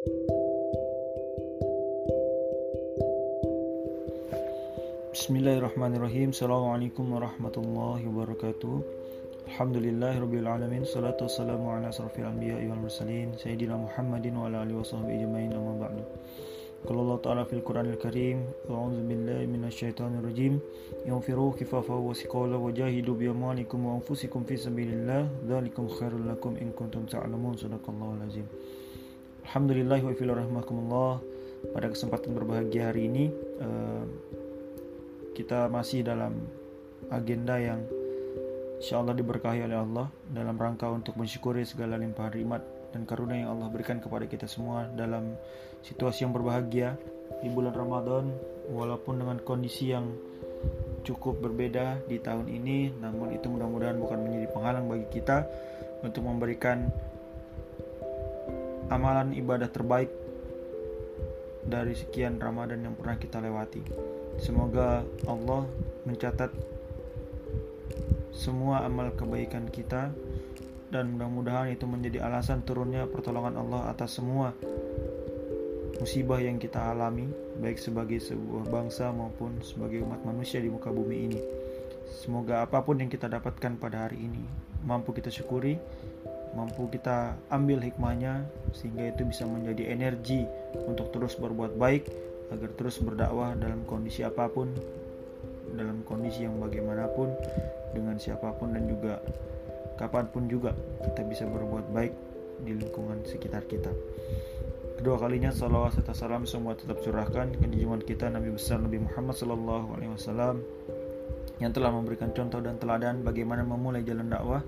Bismillahirrahmanirrahim Assalamualaikum warahmatullahi wabarakatuh Alhamdulillahirrabbilalamin Salatu wassalamu ala asrafil anbiya wal mursalin Sayyidina Muhammadin wa ala alihi wa sahbihi ajma'in amma ba'du Qala Allah Ta'ala fil Qur'anil Karim A'udzu billahi minasyaitonir rajim Yanfiru kifafa wa siqala wa jahidu bi amwalikum wa anfusikum fi sabilillah dzalikum khairul lakum in kuntum ta'lamun sadaqallahul azim Alhamdulillah wa rahmakumullah pada kesempatan berbahagia hari ini uh, kita masih dalam agenda yang insya Allah diberkahi oleh Allah dalam rangka untuk mensyukuri segala limpahan nikmat dan karunia yang Allah berikan kepada kita semua dalam situasi yang berbahagia di bulan Ramadan. Walaupun dengan kondisi yang cukup berbeda di tahun ini namun itu mudah-mudahan bukan menjadi penghalang bagi kita untuk memberikan amalan ibadah terbaik dari sekian Ramadan yang pernah kita lewati. Semoga Allah mencatat semua amal kebaikan kita dan mudah-mudahan itu menjadi alasan turunnya pertolongan Allah atas semua musibah yang kita alami baik sebagai sebuah bangsa maupun sebagai umat manusia di muka bumi ini. Semoga apa pun yang kita dapatkan pada hari ini mampu kita syukuri, mampu kita ambil hikmahnya sehingga itu bisa menjadi energi untuk terus berbuat baik agar terus berdakwah dalam kondisi apa pun, dalam kondisi yang bagaimanapun, dengan siapa pun dan juga kapan pun juga kita bisa berbuat baik di lingkungan sekitar kita. Kedua kalinya salawat serta salam semua tetap curahkan junjungan kita Nabi besar Nabi Muhammad Sallallahu Alaihi Wasallam yang telah memberikan contoh dan teladan bagaimana memulai jalan dakwah,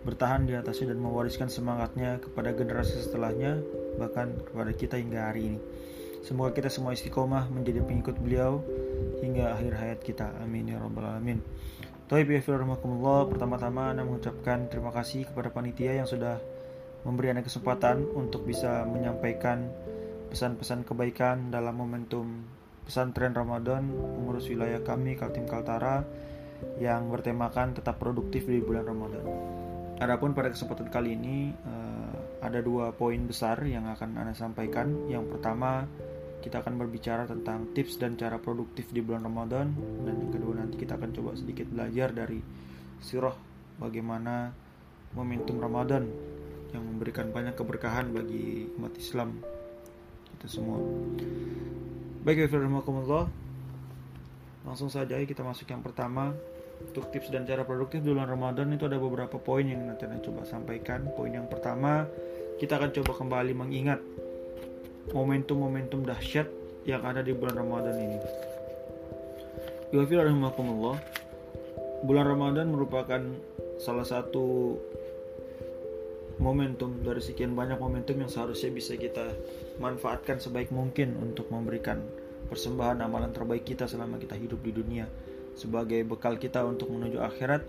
bertahan di atasnya dan mewariskan semangatnya kepada generasi setelahnya bahkan kepada kita hingga hari ini. Semoga kita semua istiqomah menjadi pengikut beliau hingga akhir hayat kita. Amin ya rabbal alamin. Ya pertama-tama Anda mengucapkan terima kasih kepada panitia yang sudah memberi Anda kesempatan untuk bisa menyampaikan pesan-pesan kebaikan dalam momentum pesantren Ramadan pengurus wilayah kami Kaltim Kaltara yang bertemakan tetap produktif di bulan Ramadan. Adapun pada kesempatan kali ini uh, ada dua poin besar yang akan Anda sampaikan. Yang pertama kita akan berbicara tentang tips dan cara produktif di bulan Ramadan dan yang kedua nanti kita akan coba sedikit belajar dari sirah bagaimana momentum Ramadan yang memberikan banyak keberkahan bagi umat Islam kita semua. Baik, Allah langsung saja kita masuk yang pertama untuk tips dan cara produktif di bulan Ramadan itu ada beberapa poin yang nanti saya coba sampaikan. Poin yang pertama, kita akan coba kembali mengingat momentum-momentum dahsyat yang ada di bulan Ramadan ini. Bismillahirrahmanirrahim. Bulan Ramadan merupakan salah satu momentum dari sekian banyak momentum yang seharusnya bisa kita manfaatkan sebaik mungkin untuk memberikan persembahan amalan terbaik kita selama kita hidup di dunia sebagai bekal kita untuk menuju akhirat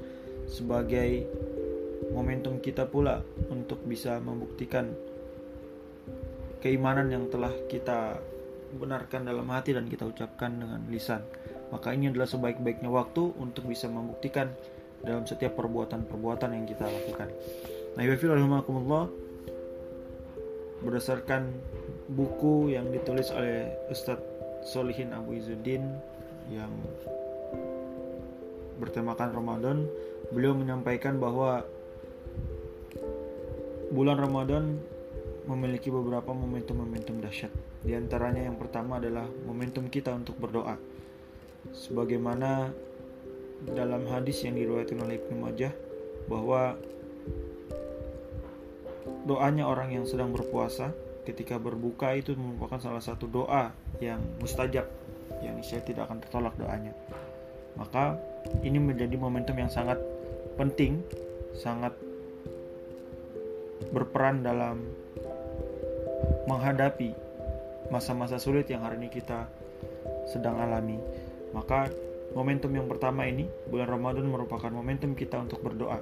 sebagai momentum kita pula untuk bisa membuktikan keimanan yang telah kita benarkan dalam hati dan kita ucapkan dengan lisan. Maka ini adalah sebaik-baiknya waktu untuk bisa membuktikan dalam setiap perbuatan-perbuatan yang kita lakukan. Nah, rahimahumullah berdasarkan buku yang ditulis oleh Ustadz Solihin Abu Izuddin yang bertemakan Ramadan, beliau menyampaikan bahwa bulan Ramadan memiliki beberapa momentum-momentum dahsyat. Di antaranya yang pertama adalah momentum kita untuk berdoa. Sebagaimana dalam hadis yang diriwayatkan oleh Ibnu Majah bahwa doanya orang yang sedang berpuasa ketika berbuka itu merupakan salah satu doa yang mustajab yang saya tidak akan tertolak doanya. Maka ini menjadi momentum yang sangat penting, sangat berperan dalam menghadapi masa-masa sulit yang hari ini kita sedang alami. Maka momentum yang pertama ini, bulan Ramadan merupakan momentum kita untuk berdoa.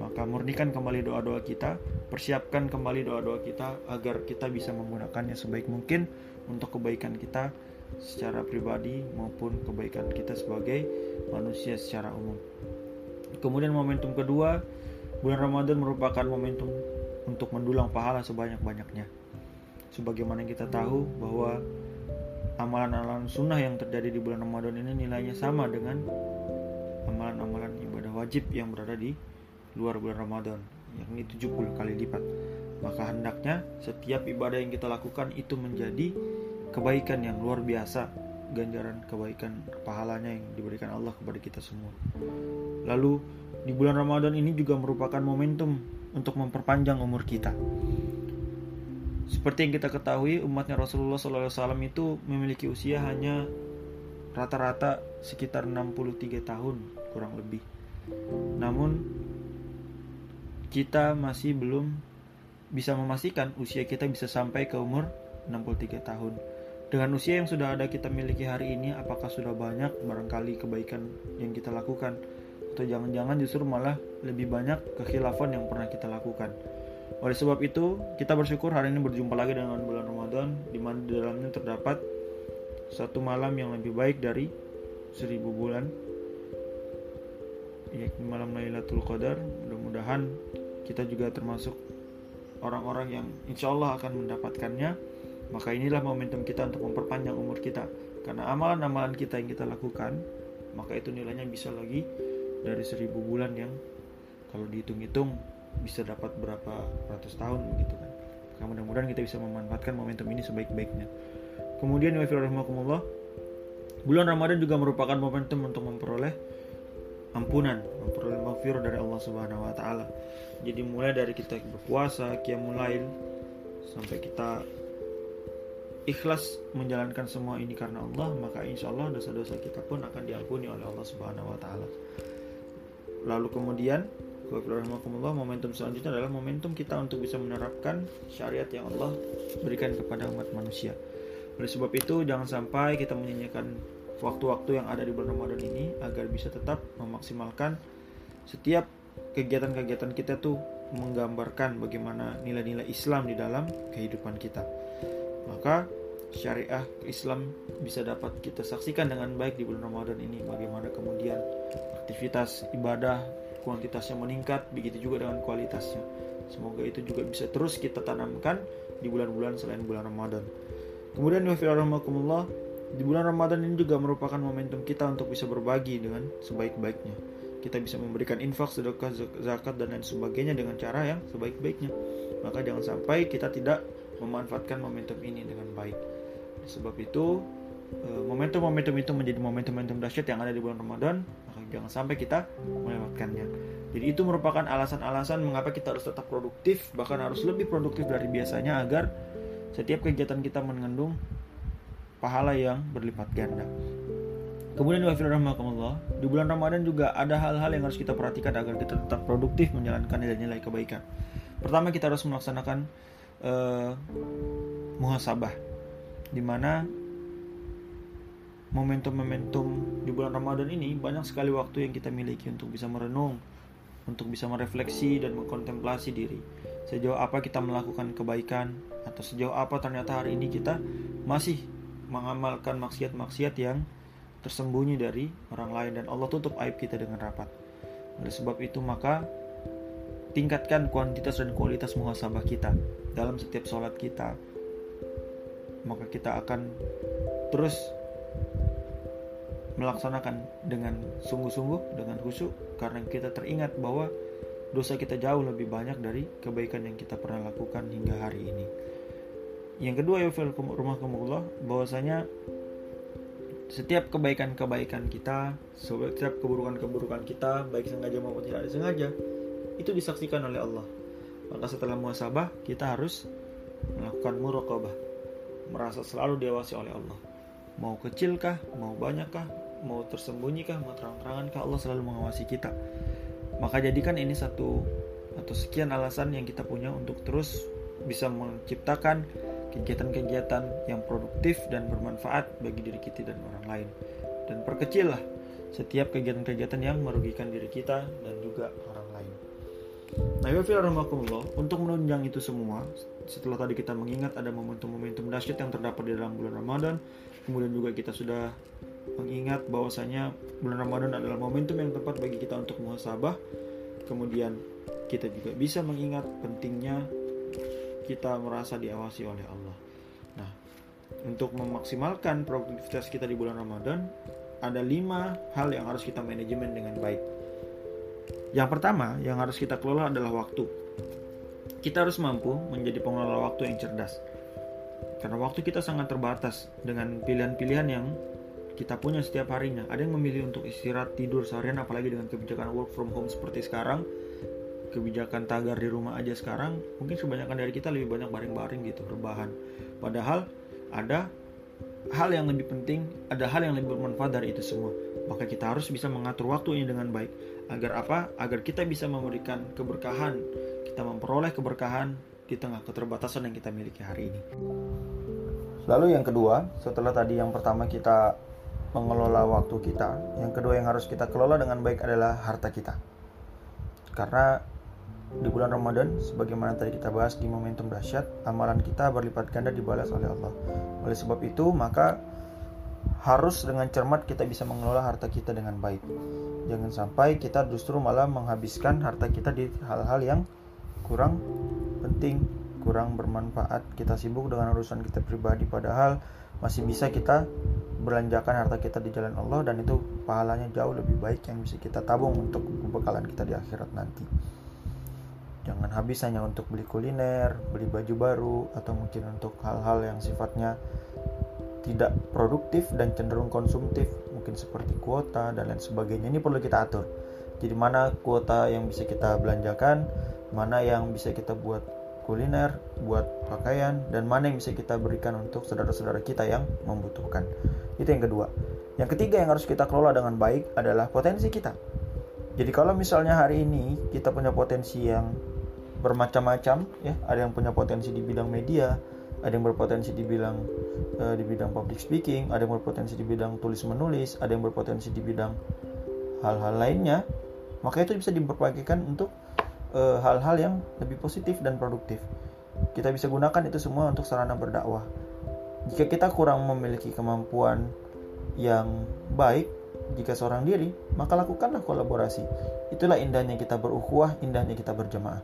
Maka murnikan kembali doa-doa kita, persiapkan kembali doa-doa kita agar kita bisa menggunakannya sebaik mungkin untuk kebaikan kita secara pribadi maupun kebaikan kita sebagai manusia secara umum. Kemudian momentum kedua, bulan Ramadan merupakan momentum untuk mendulang pahala sebanyak-banyaknya sebagaimana kita tahu bahwa amalan-amalan sunnah yang terjadi di bulan Ramadan ini nilainya sama dengan amalan-amalan ibadah wajib yang berada di luar bulan Ramadan yakni 70 kali lipat maka hendaknya setiap ibadah yang kita lakukan itu menjadi kebaikan yang luar biasa ganjaran kebaikan pahalanya yang diberikan Allah kepada kita semua lalu di bulan Ramadan ini juga merupakan momentum untuk memperpanjang umur kita seperti yang kita ketahui, umatnya Rasulullah SAW itu memiliki usia hanya rata-rata sekitar 63 tahun kurang lebih. Namun kita masih belum bisa memastikan usia kita bisa sampai ke umur 63 tahun. Dengan usia yang sudah ada kita miliki hari ini, apakah sudah banyak barangkali kebaikan yang kita lakukan? Atau jangan-jangan justru malah lebih banyak kekhilafan yang pernah kita lakukan? Oleh sebab itu, kita bersyukur hari ini berjumpa lagi dengan bulan Ramadan, di mana di dalamnya terdapat satu malam yang lebih baik dari seribu bulan, yakni malam Lailatul Qadar. Mudah-mudahan kita juga termasuk orang-orang yang insya Allah akan mendapatkannya. Maka inilah momentum kita untuk memperpanjang umur kita. Karena amalan-amalan kita yang kita lakukan, maka itu nilainya bisa lagi dari seribu bulan yang kalau dihitung-hitung bisa dapat berapa ratus tahun begitu kan. Nah, mudah-mudahan kita bisa memanfaatkan momentum ini sebaik-baiknya. Kemudian wa rahmakumullah bulan Ramadan juga merupakan momentum untuk memperoleh ampunan memperoleh maghfirah dari Allah Subhanahu wa taala. Jadi mulai dari kita berpuasa qiyamul sampai kita ikhlas menjalankan semua ini karena Allah maka insya Allah dosa-dosa kita pun akan diampuni oleh Allah Subhanahu wa taala lalu kemudian. Momentum selanjutnya adalah momentum kita untuk bisa menerapkan syariat yang Allah berikan kepada umat manusia. Oleh sebab itu, jangan sampai kita menyanyikan waktu-waktu yang ada di bulan Ramadan ini agar bisa tetap memaksimalkan setiap kegiatan-kegiatan kita tuh menggambarkan bagaimana nilai-nilai Islam di dalam kehidupan kita. Maka syariah Islam bisa dapat kita saksikan dengan baik di bulan Ramadan ini bagaimana kemudian aktivitas ibadah kuantitasnya meningkat, begitu juga dengan kualitasnya. Semoga itu juga bisa terus kita tanamkan di bulan-bulan selain bulan Ramadan. Kemudian warahmatullah di bulan Ramadan ini juga merupakan momentum kita untuk bisa berbagi dengan sebaik-baiknya. Kita bisa memberikan infak, sedekah, zakat dan lain sebagainya dengan cara yang sebaik-baiknya. Maka jangan sampai kita tidak memanfaatkan momentum ini dengan baik. Sebab itu eh, momentum-momentum itu menjadi momentum-momentum dahsyat yang ada di bulan Ramadan jangan sampai kita melewatkannya jadi itu merupakan alasan-alasan mengapa kita harus tetap produktif bahkan harus lebih produktif dari biasanya agar setiap kegiatan kita mengandung pahala yang berlipat ganda Kemudian di bulan Ramadan juga ada hal-hal yang harus kita perhatikan agar kita tetap produktif menjalankan nilai-nilai kebaikan. Pertama kita harus melaksanakan uh, muhasabah, di mana momentum-momentum di bulan Ramadan ini banyak sekali waktu yang kita miliki untuk bisa merenung, untuk bisa merefleksi dan mengkontemplasi diri. Sejauh apa kita melakukan kebaikan atau sejauh apa ternyata hari ini kita masih mengamalkan maksiat-maksiat yang tersembunyi dari orang lain dan Allah tutup aib kita dengan rapat. Oleh sebab itu maka tingkatkan kuantitas dan kualitas muhasabah kita dalam setiap sholat kita. Maka kita akan terus melaksanakan dengan sungguh-sungguh, dengan khusyuk, karena kita teringat bahwa dosa kita jauh lebih banyak dari kebaikan yang kita pernah lakukan hingga hari ini. Yang kedua ya rumah kumullah bahwasanya setiap kebaikan-kebaikan kita, setiap keburukan-keburukan kita, baik sengaja maupun tidak disengaja, itu disaksikan oleh Allah. Maka setelah muasabah, kita harus melakukan muraqabah, merasa selalu diawasi oleh Allah. Mau kecilkah, mau banyakkah, mau tersembunyi kah mau terang-terangan kah Allah selalu mengawasi kita. Maka jadikan ini satu atau sekian alasan yang kita punya untuk terus bisa menciptakan kegiatan-kegiatan yang produktif dan bermanfaat bagi diri kita dan orang lain. Dan perkecillah setiap kegiatan-kegiatan yang merugikan diri kita dan juga orang lain. Nah, untuk menunjang itu semua, setelah tadi kita mengingat ada momentum-momentum dahsyat yang terdapat di dalam bulan Ramadan, kemudian juga kita sudah mengingat bahwasanya bulan Ramadan adalah momentum yang tepat bagi kita untuk muhasabah. Kemudian kita juga bisa mengingat pentingnya kita merasa diawasi oleh Allah. Nah, untuk memaksimalkan produktivitas kita di bulan Ramadan, ada lima hal yang harus kita manajemen dengan baik. Yang pertama yang harus kita kelola adalah waktu. Kita harus mampu menjadi pengelola waktu yang cerdas. Karena waktu kita sangat terbatas dengan pilihan-pilihan yang kita punya setiap harinya. Ada yang memilih untuk istirahat tidur seharian apalagi dengan kebijakan work from home seperti sekarang. Kebijakan tagar di rumah aja sekarang, mungkin kebanyakan dari kita lebih banyak baring-baring gitu, rebahan. Padahal ada hal yang lebih penting, ada hal yang lebih bermanfaat dari itu semua. Maka kita harus bisa mengatur waktu ini dengan baik. Agar apa? Agar kita bisa memberikan keberkahan, kita memperoleh keberkahan di tengah keterbatasan yang kita miliki hari ini. Lalu yang kedua, setelah tadi yang pertama kita mengelola waktu kita, yang kedua yang harus kita kelola dengan baik adalah harta kita. Karena di bulan Ramadan, sebagaimana tadi kita bahas di momentum dahsyat, amalan kita berlipat ganda dibalas oleh Allah. Oleh sebab itu, maka harus dengan cermat kita bisa mengelola harta kita dengan baik. Jangan sampai kita justru malah menghabiskan harta kita di hal-hal yang kurang penting, kurang bermanfaat. Kita sibuk dengan urusan kita pribadi padahal masih bisa kita belanjakan harta kita di jalan Allah dan itu pahalanya jauh lebih baik yang bisa kita tabung untuk kebekalan kita di akhirat nanti. Jangan habis hanya untuk beli kuliner, beli baju baru, atau mungkin untuk hal-hal yang sifatnya tidak produktif dan cenderung konsumtif, mungkin seperti kuota dan lain sebagainya. Ini perlu kita atur. Jadi mana kuota yang bisa kita belanjakan, mana yang bisa kita buat kuliner, buat pakaian, dan mana yang bisa kita berikan untuk saudara-saudara kita yang membutuhkan. Itu yang kedua. Yang ketiga yang harus kita kelola dengan baik adalah potensi kita. Jadi kalau misalnya hari ini kita punya potensi yang bermacam-macam ya ada yang punya potensi di bidang media ada yang berpotensi di bidang uh, di bidang public speaking ada yang berpotensi di bidang tulis menulis ada yang berpotensi di bidang hal-hal lainnya. Maka itu bisa diperbagikan untuk eh, hal-hal uh, yang lebih positif dan produktif. Kita bisa gunakan itu semua untuk sarana berdakwah. Jika kita kurang memiliki kemampuan yang baik jika seorang diri maka lakukanlah kolaborasi. Itulah indahnya kita berukhuwah indahnya kita berjamaah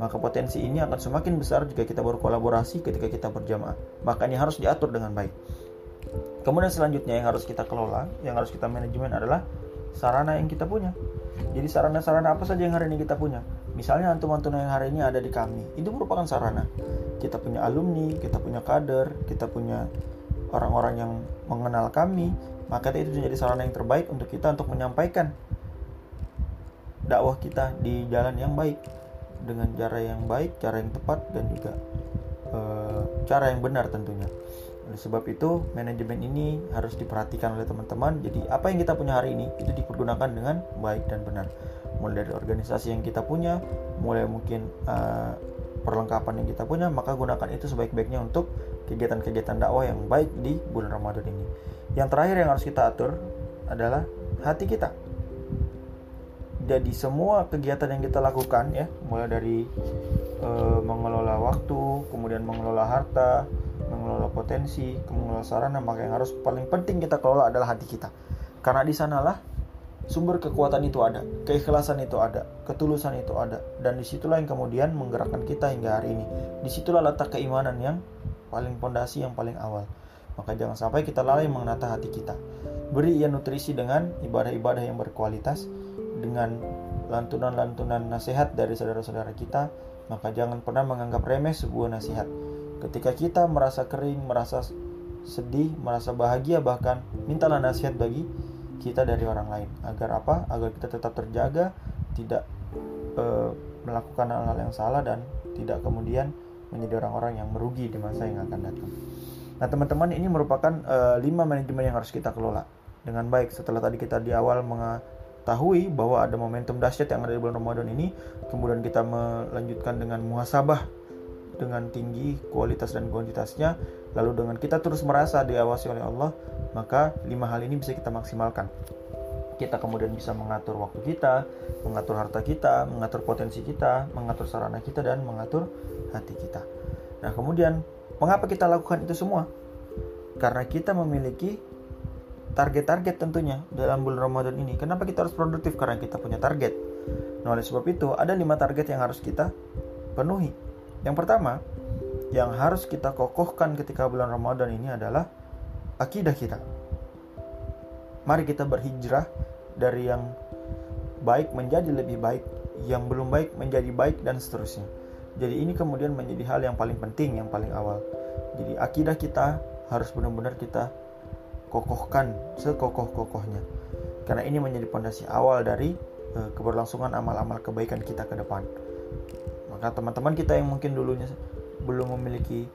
maka potensi ini akan semakin besar jika kita berkolaborasi ketika kita berjamaah. Maka ini harus diatur dengan baik. Kemudian selanjutnya yang harus kita kelola, yang harus kita manajemen adalah sarana yang kita punya. Jadi sarana-sarana apa saja yang hari ini kita punya? Misalnya antum-antum yang hari ini ada di kami, itu merupakan sarana. Kita punya alumni, kita punya kader, kita punya orang-orang yang mengenal kami, maka itu menjadi sarana yang terbaik untuk kita untuk menyampaikan dakwah kita di jalan yang baik dengan cara yang baik, cara yang tepat dan juga e, cara yang benar tentunya. Oleh sebab itu, manajemen ini harus diperhatikan oleh teman-teman. Jadi, apa yang kita punya hari ini itu dipergunakan dengan baik dan benar. Mulai dari organisasi yang kita punya, mulai mungkin e, perlengkapan yang kita punya, maka gunakan itu sebaik-baiknya untuk kegiatan-kegiatan dakwah yang baik di bulan Ramadan ini. Yang terakhir yang harus kita atur adalah hati kita jadi semua kegiatan yang kita lakukan ya. Mulai dari e, mengelola waktu kemudian mengelola harta mengelola potensi mengelola sarana maka yang harus paling penting kita kelola adalah hati kita. Karena di sanalah sumber kekuatan itu ada keikhlasan itu ada ketulusan itu ada dan di situlah yang kemudian menggerakkan kita hingga hari ini. Di situlah letak keimanan yang paling pondasi yang paling awal. Maka jangan sampai kita lalai mengenata hati kita. Beri ia nutrisi dengan ibadah-ibadah yang berkualitas dengan lantunan-lantunan nasihat dari saudara-saudara kita, maka jangan pernah menganggap remeh sebuah nasihat. Ketika kita merasa kering, merasa sedih, merasa bahagia bahkan mintalah nasihat bagi kita dari orang lain. Agar apa? Agar kita tetap terjaga, tidak e, melakukan hal-hal yang salah dan tidak kemudian menjadi orang-orang yang merugi di masa yang akan datang. Nah, teman-teman, ini merupakan e, lima manajemen yang harus kita kelola dengan baik. Setelah tadi kita di awal mengetahui bahwa ada momentum dahsyat yang ada di bulan Ramadan ini, kemudian kita melanjutkan dengan muhasabah dengan tinggi kualitas dan kuantitasnya, lalu dengan kita terus merasa diawasi oleh Allah, maka lima hal ini bisa kita maksimalkan. Kita kemudian bisa mengatur waktu kita, mengatur harta kita, mengatur potensi kita, mengatur sarana kita, dan mengatur hati kita. Nah, kemudian mengapa kita lakukan itu semua? Karena kita memiliki target-target tentunya dalam bulan Ramadan ini. Kenapa kita harus produktif? Karena kita punya target. Nah, oleh sebab itu ada lima target yang harus kita penuhi. Yang pertama, yang harus kita kokohkan ketika bulan Ramadan ini adalah akidah kita. Mari kita berhijrah dari yang baik menjadi lebih baik, yang belum baik menjadi baik dan seterusnya. Jadi ini kemudian menjadi hal yang paling penting, yang paling awal. Jadi akidah kita harus benar-benar kita kokohkan sekokoh-kokohnya. Karena ini menjadi pondasi awal dari uh, keberlangsungan amal-amal kebaikan kita ke depan. Maka teman-teman kita yang mungkin dulunya belum memiliki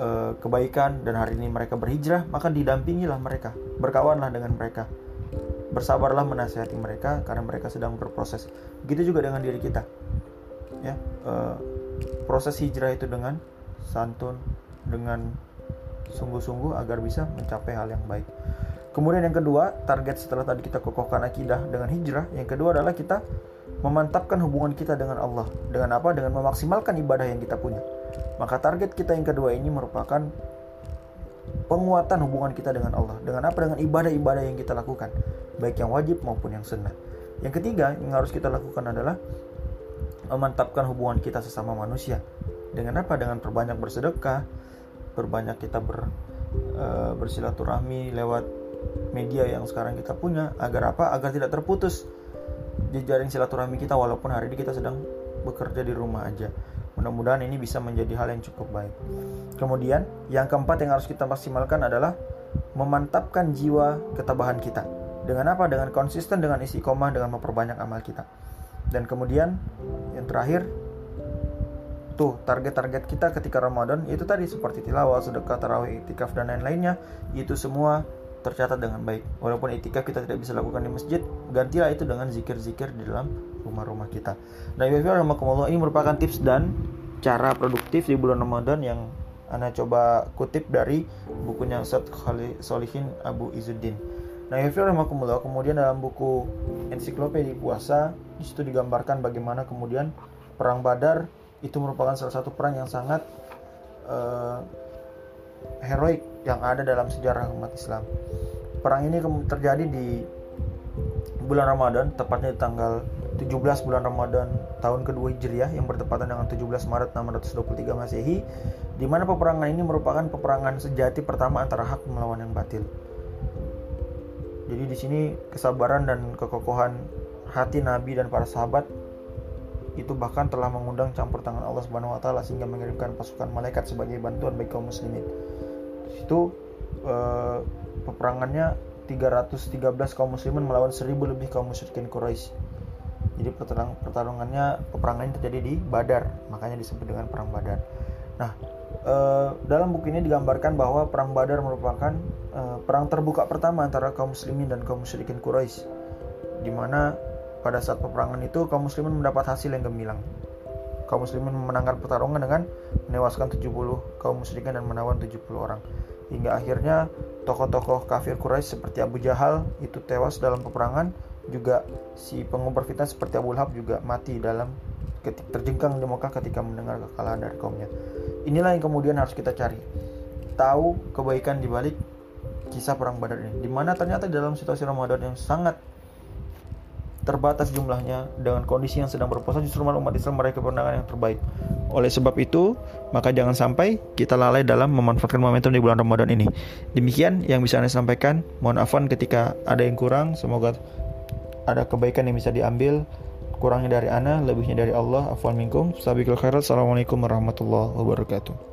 uh, kebaikan dan hari ini mereka berhijrah, maka didampingilah mereka, berkawanlah dengan mereka. Bersabarlah menasihati mereka karena mereka sedang berproses. Begitu juga dengan diri kita. Ya, uh, proses hijrah itu dengan santun, dengan sungguh-sungguh agar bisa mencapai hal yang baik. Kemudian yang kedua, target setelah tadi kita kokohkan akidah dengan hijrah, yang kedua adalah kita memantapkan hubungan kita dengan Allah. Dengan apa? Dengan memaksimalkan ibadah yang kita punya. Maka target kita yang kedua ini merupakan penguatan hubungan kita dengan Allah. Dengan apa? Dengan ibadah-ibadah yang kita lakukan, baik yang wajib maupun yang sunnah. Yang ketiga yang harus kita lakukan adalah memantapkan hubungan kita sesama manusia. Dengan apa? Dengan perbanyak bersedekah, berbanyak kita ber, e, bersilaturahmi lewat media yang sekarang kita punya agar apa? Agar tidak terputus jejaring silaturahmi kita walaupun hari ini kita sedang bekerja di rumah aja. Mudah-mudahan ini bisa menjadi hal yang cukup baik. Kemudian, yang keempat yang harus kita maksimalkan adalah memantapkan jiwa ketabahan kita. Dengan apa? Dengan konsisten dengan isi koma dengan memperbanyak amal kita. Dan kemudian yang terakhir tuh target-target kita ketika Ramadan itu tadi seperti tilawah, sedekah, tarawih, itikaf dan lain-lainnya itu semua tercatat dengan baik. Walaupun etika kita tidak bisa lakukan di masjid, gantilah itu dengan zikir-zikir di dalam rumah-rumah kita. Nah, Ibu rahmatullah ini merupakan tips dan cara produktif di bulan Ramadan yang Anda coba kutip dari bukunya Ustaz Solihin Abu Izuddin. Nah, Ibu rahmatullah kemudian dalam buku ensiklopedia puasa di situ digambarkan bagaimana kemudian perang Badar itu merupakan salah satu perang yang sangat uh, heroik yang ada dalam sejarah umat Islam. Perang ini terjadi di bulan Ramadan, tepatnya di tanggal 17 bulan Ramadan tahun kedua Hijriah yang bertepatan dengan 17 Maret 623 Masehi, di mana peperangan ini merupakan peperangan sejati pertama antara hak melawan yang batil. Jadi di sini kesabaran dan kekokohan hati Nabi dan para sahabat itu bahkan telah mengundang campur tangan Allah Subhanahu wa taala sehingga mengirimkan pasukan malaikat sebagai bantuan bagi kaum muslimin. Itu eh, peperangannya 313 kaum muslimin melawan 1000 lebih kaum musyrikin Quraisy. Jadi pertarungannya peperangan ini terjadi di Badar, makanya disebut dengan perang Badar. Nah, eh, dalam buku ini digambarkan bahwa perang Badar merupakan eh, perang terbuka pertama antara kaum muslimin dan kaum musyrikin Quraisy di mana pada saat peperangan itu kaum muslimin mendapat hasil yang gemilang. Kaum muslimin memenangkan pertarungan dengan menewaskan 70 kaum musyrikin dan menawan 70 orang. Hingga akhirnya tokoh-tokoh kafir Quraisy seperti Abu Jahal itu tewas dalam peperangan, juga si pengumbar fitnah seperti Abu Lahab juga mati dalam terjengkang di Mekah ketika mendengar kekalahan dari kaumnya. Inilah yang kemudian harus kita cari. Tahu kebaikan di balik kisah perang Badar ini. Di mana ternyata dalam situasi Ramadan yang sangat terbatas jumlahnya dengan kondisi yang sedang berpuasa justru malah umat Islam meraih kemenangan yang terbaik. Oleh sebab itu, maka jangan sampai kita lalai dalam memanfaatkan momentum di bulan Ramadan ini. Demikian yang bisa Anda sampaikan. Mohon afan ketika ada yang kurang. Semoga ada kebaikan yang bisa diambil. Kurangnya dari Ana, lebihnya dari Allah. Afwan minkum. Assalamualaikum warahmatullahi wabarakatuh.